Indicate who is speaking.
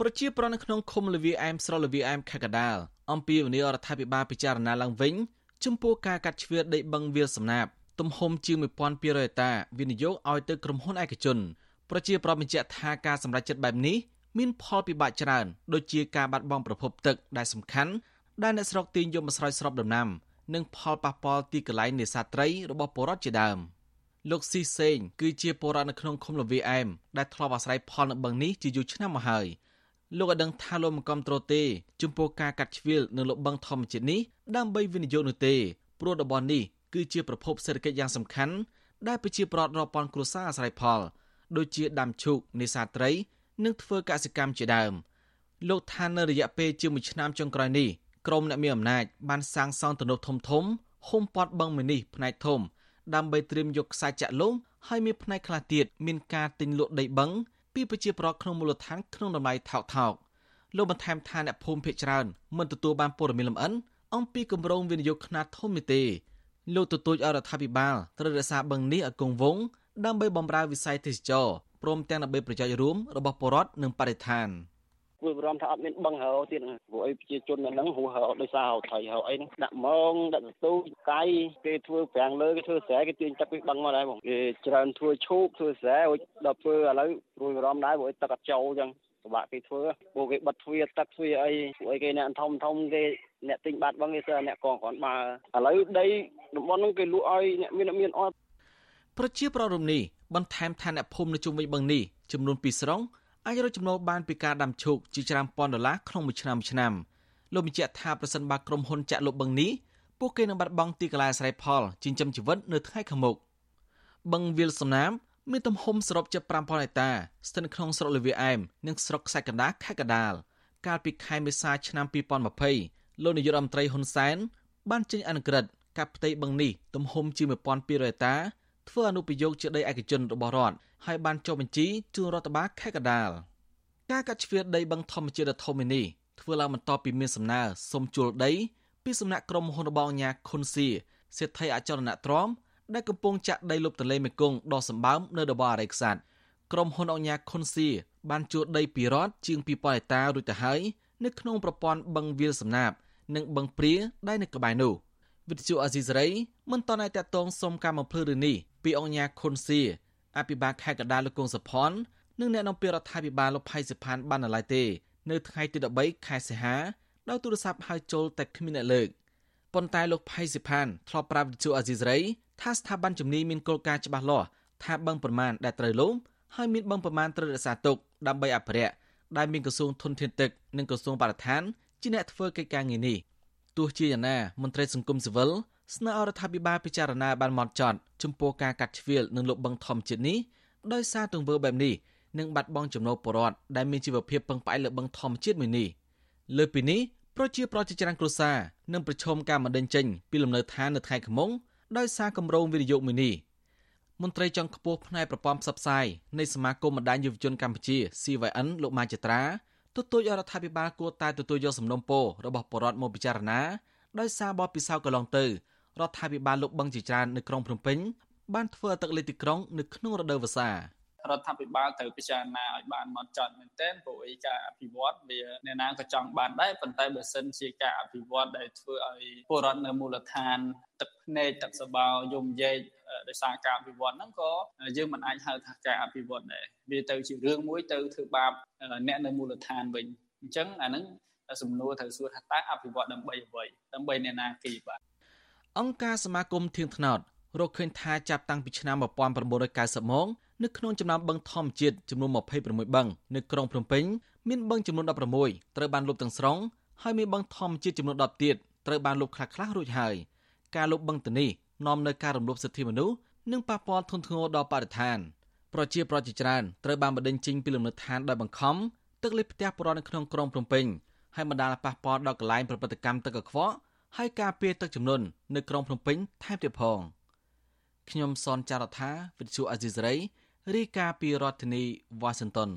Speaker 1: ប្រជាប្រដ្ឋនៅក្នុងឃុំលវីអែមស្រុកលវីអែមខេត្តកដាលអំពីវិនិយោគរដ្ឋាភិបាលពិចារណាឡើងវិញចំពោះការកាត់ជ្រៀតដីបឹងវាលសំណាបទំហំជាង1200ហិកតាវិនិយោគឲ្យទៅក្រុមហ៊ុនឯកជនប្រជាប្រដ្ឋបញ្ជាក់ថាការសម្រេចចិត្តបែបនេះមានផលពិបាកច្រើនដូចជាការបាត់បង់ប្រភពទឹកដែលសំខាន់ដែលអ្នកស្រុកទាញយកមកស្រោចស្រពដំណាំនិងផលប៉ះពាល់ទីកន្លែងនេសាទត្រីរបស់ពលរដ្ឋជាដើមលោកស៊ីសេងគឺជាពលរដ្ឋនៅក្នុងឃុំលវីអែមដែលធ្លាប់អាស្រ័យផលនៅបឹងនេះជាយូរឆ្នាំមកហើយ លោកឲ្យដឹងថាលោកមិនកំត្រួតទេចំពោះការកាត់ជ្រៀលនៅលើបឹងធម្មជាតិនេះដើម្បីវិនិយោគនោះទេព្រោះតំបន់នេះគឺជាប្រភពសេដ្ឋកិច្ចយ៉ាងសំខាន់ដែលប្រជាពលរដ្ឋរាប់ពាន់គ្រួសារអាស្រ័យផលដូចជាដាំឈូកនេសាទត្រី និងធ្វើកសិកម្មជាដើមលោកថានៅរយៈពេលជាមួយឆ្នាំចុងក្រោយនេះក្រមអ្នកមានអំណាចបានសាងសង់ទំនប់ធំធំហុំព័ទ្ធបឹងមីនេះផ្នែកធំ ដើម្បីត្រៀមយកខ្សែចាក់លុងហើយមានផ្នែកខ្លះទៀតមានការទិញលក់ដីបឹង ពីប្រជាប្រដ្ឋក្នុងមូលដ្ឋានក្នុងតម្លៃថោកថោកលោកបន្ថែមថាអ្នកភូមិភាគច្រើនមិនទទួលបានព័ត៌មានលម្អិនអំពីគម្រោងវិនិយោគខ្នាតធំនេះទេលោកទទូចឲ្យរដ្ឋាភិបាលត្រូវរក្សាបឹងនេះឲ្យគង់វង្សដើម្បីបម្រើវិស័យទេសចរព្រមទាំងដើម្បីប្រយោជន៍រួមរបស់ប្រជាពលរដ្ឋនិងបរិស្ថាន
Speaker 2: គួរបារម្ភថាអត់មានបឹងហៅទៀតព្រោះអីប្រជាជននៅហ្នឹងហួហៅដោយសារហៅថៃហៅអីហ្នឹងដាក់ម៉ងដាក់ទទូកាយគេធ្វើប្រាំងលើគេធ្វើស្រែគេទាញទឹកពីបឹងមកដែរបងគេច្រើនធ្វើឈូកធ្វើស្រែដល់ធ្វើឥឡូវព្រួយបារម្ភដែរព្រោះទឹកអត់ចូលអញ្ចឹងពិបាកគេធ្វើពួកគេបិទទ្វារទឹកទ្វារអីពួកអីគេអ្នកធំធំគេអ្នកទិញបាត់បង់គេសើអ្នកកងគ្រាន់បើឥឡូវដីតំបន់ហ្នឹងគេលក់ឲ្យអ្នកមានអ្នកមានអត់
Speaker 1: ប្រជាប្រដ្ឋរំនេះបន្ថែមថាអ្នកភូមិនៅជុំវិញបឹងនេះចំនួន2ស្រុង អាចរកចំណូលបានពីការដាំឈូកជាច្រើនពាន់ដុល្លារក្នុងមួយឆ្នាំមួយឆ្នាំលោកបញ្ជាក់ថាប្រសិនបើក្រុមហ៊ុនចាក់លុបបឹងនេះពួកគេនឹងបាត់បង់ទីកន្លែងអាស្រ័យផលចិញ្ចឹមជីវិតនៅថ្ងៃខាងមុខបឹងវាលសំណាមមានទំហំសរុបជិត5000ហិកតាស្ថិតនៅក្នុងស្រុកលវីអែមនិងស្រុកខ្សាច់កណ្ដាលខេត្តកណ្ដាលកាលពីខែមេសាឆ្នាំ2020លោកនាយករដ្ឋមន្ត្រីហ៊ុនសែនបានចេញអនុក្រឹត្យកាប់ផ្ទៃបឹងនេះទំហំជា1200ហិកតាធ្វើអនុប្រយោគជាដីឯកជនរបស់រដ្ឋ ហើយបានចុះបញ្ជីជូនរដ្ឋបាលខេត្តកណ្ដាលការកាត់ជ្រៀតដីបឹងធម្មជាតិដ៏ធំនេះធ្វើឡើងបន្ទាប់ពីមានសំណើសុំជួលដី ពីសំណាក់ក្រុមហ៊ុនរបស់អាញាខុនសៀសេដ្ឋីអចលនទ្រាំដែលកំពុងចាក់ដីលុបទន្លេមេគង្គដ៏សម្បើមនៅតំបន់អរិយខ្សាត់ក្រុមហ៊ុនអញ្ញាខុនសៀបានជួលដីពីរដ្ឋជាង2000ហិកតារួចទៅហើយនៅក្នុងប្រព័ន្ធបឹងវាលសំណាបនិងបឹងព្រាដែលនៅក្បែរនោះវិទ្យុអាស៊ីសេរីមិនតន់តែតតងសុំការបំភ្លឺរឿងនេះពីអង្គញាខុនសៀ អភិបាលខេត្តកណ្ដាលលោកកុងសុផននិងអ្នកនាំពាក្យរដ្ឋាភិបាលលោកផៃសិផានបាននៅឡើយទេ នៅថ្ងៃទី13ខែសីហាដោយទូរស័ព្ទហៅចូលតែគ្មានអ្នកលើកប៉ុន្តែលោកផៃសិផានធ្លាប់ប្រាប់វិទ្យុអាស៊ីសេរីថាស្ថាប័នជំនាញមានគោលការណ៍ច្បាស់លាស់ថាបឹងប្រមាណដែលត្រូវលំហើយមានបឹងប្រមាណត្រូវរក្សាទុកដើម្បីអភិរក្សដែលមានក្រសួងធនធានទឹកនិងក្រសួងបរិស្ថានជាអ្នកធ្វើកិច្ចការងារនេះទោះជាយ៉ាងណាមន្ត្រីសង្គមស៊ីវិល ស្នើឲ្យរដ្ឋាភិបាលពិចារណាបានម៉ត់ចត់ចំពោះការកាត់ជ្រៀលនិងលុបបឹងធម្មជាតិនេះដោយសារទង្វើបែបនេះនឹងបាត់បង់ចំណូលពលរដ្ឋដែលមានជីវភាពពឹងផ្អែកលើបឹងធម្មជាតិមួយនេះលើពីនេះប្រជាប្រដ្ឋជាច្រើនគ្រួសារនឹងប្រឈមការមិនដេញចេញពីលំនៅឋាននៅថ្ងៃខាងមុខដោយសារគម្រោងវិនិយោគមួយនេះមន្ត្រីចុងខ្ពស់ផ្នែកប្រព័ន្ធផ្សព្វផ្សាយនៃសមាគមបណ្ដាញយុវជនកម្ពុជា CYN លោកម៉ាចត្រាទទូចឲ្យរដ្ឋាភិបាលគួរតែទទួលយកសំណុំពររបស់ពលរដ្ឋមកពិចារណាដោយសារបបពិសោធន៍កន្លងទៅ រដ្ឋាភិបាលលោកបឹងជាច្រើននៅក្រុងភ្នំពេញបានធ្វើទឹកលេខទីក្រុងនៅក្នុងរដូវវស្សា
Speaker 3: រដ្ឋាភិបាលត្រូវពិចារណាឲ្យបានមកចត់មែនទែនព្រោះឯការអភិវឌ្ឍវាអ្នកណាក៏ចង់បានដែរប៉ុន្តែបើសិនជាការអភិវឌ្ឍដែលធ្វើឲ្យពលរដ្ឋនៅមូលដ្ឋានទឹកភ្នែកទឹកសបោយំយែកដោយសារការអភិវឌ្ឍហ្នឹងក៏យើងមិនអាចហៅថាការអភិវឌ្ឍដែរវាទៅជារឿងមួយទៅធ្វើបាបអ្នកនៅមូលដ្ឋានវិញអញ្ចឹងអាហ្នឹងសំណួរត្រូវសួរថាតើអភិវឌ្ឍដើម្បីអ្វីដើម្បីអ្នកណាគេបាទ
Speaker 1: អង្គការសមាគមធៀងថ្នោតរកឃើញថាចាប់តាំងពីឆ្នាំ1990មកនៅក្នុងចំណោមបឹងធម្មជាតិចំនួន26បឹងនៅក្រុងភ្នំពេញមានបឹងចំនួន16ត្រូវបានលុបទាំងស្រុងហើយមានបឹងធម្មជាតិចំនួន10ទៀតត្រូវបានលុបខ្លះៗរួចហើយការលុបបឹងទៅនេះនាំនៅការរំលោភសិទ្ធិមនុស្សនិងប៉ះពាល់ធ្ងន់ធ្ងរដល់បរិស្ថានប្រជាប្រដ្ឋជាច្រើនត្រូវបានបណ្តេញចេញពីលំនៅឋានដោយបង្ខំទឹកលេខផ្ទះប្រនៅក្នុងក្រុងភ្នំពេញហើយបណ្ដាលប៉ះពាល់ដល់កន្លែងប្រព្រឹត្តកម្មទឹកកខ្វក់ ហើយការពារទឹកចំនួននៅក្រុងភ្នំពេញថែមទៀតផងខ្ញុំសនចាររថាវិទ្យុអេស៊ីសរ៉ៃរាយការណ៍ពីរដ្ឋធានី Washington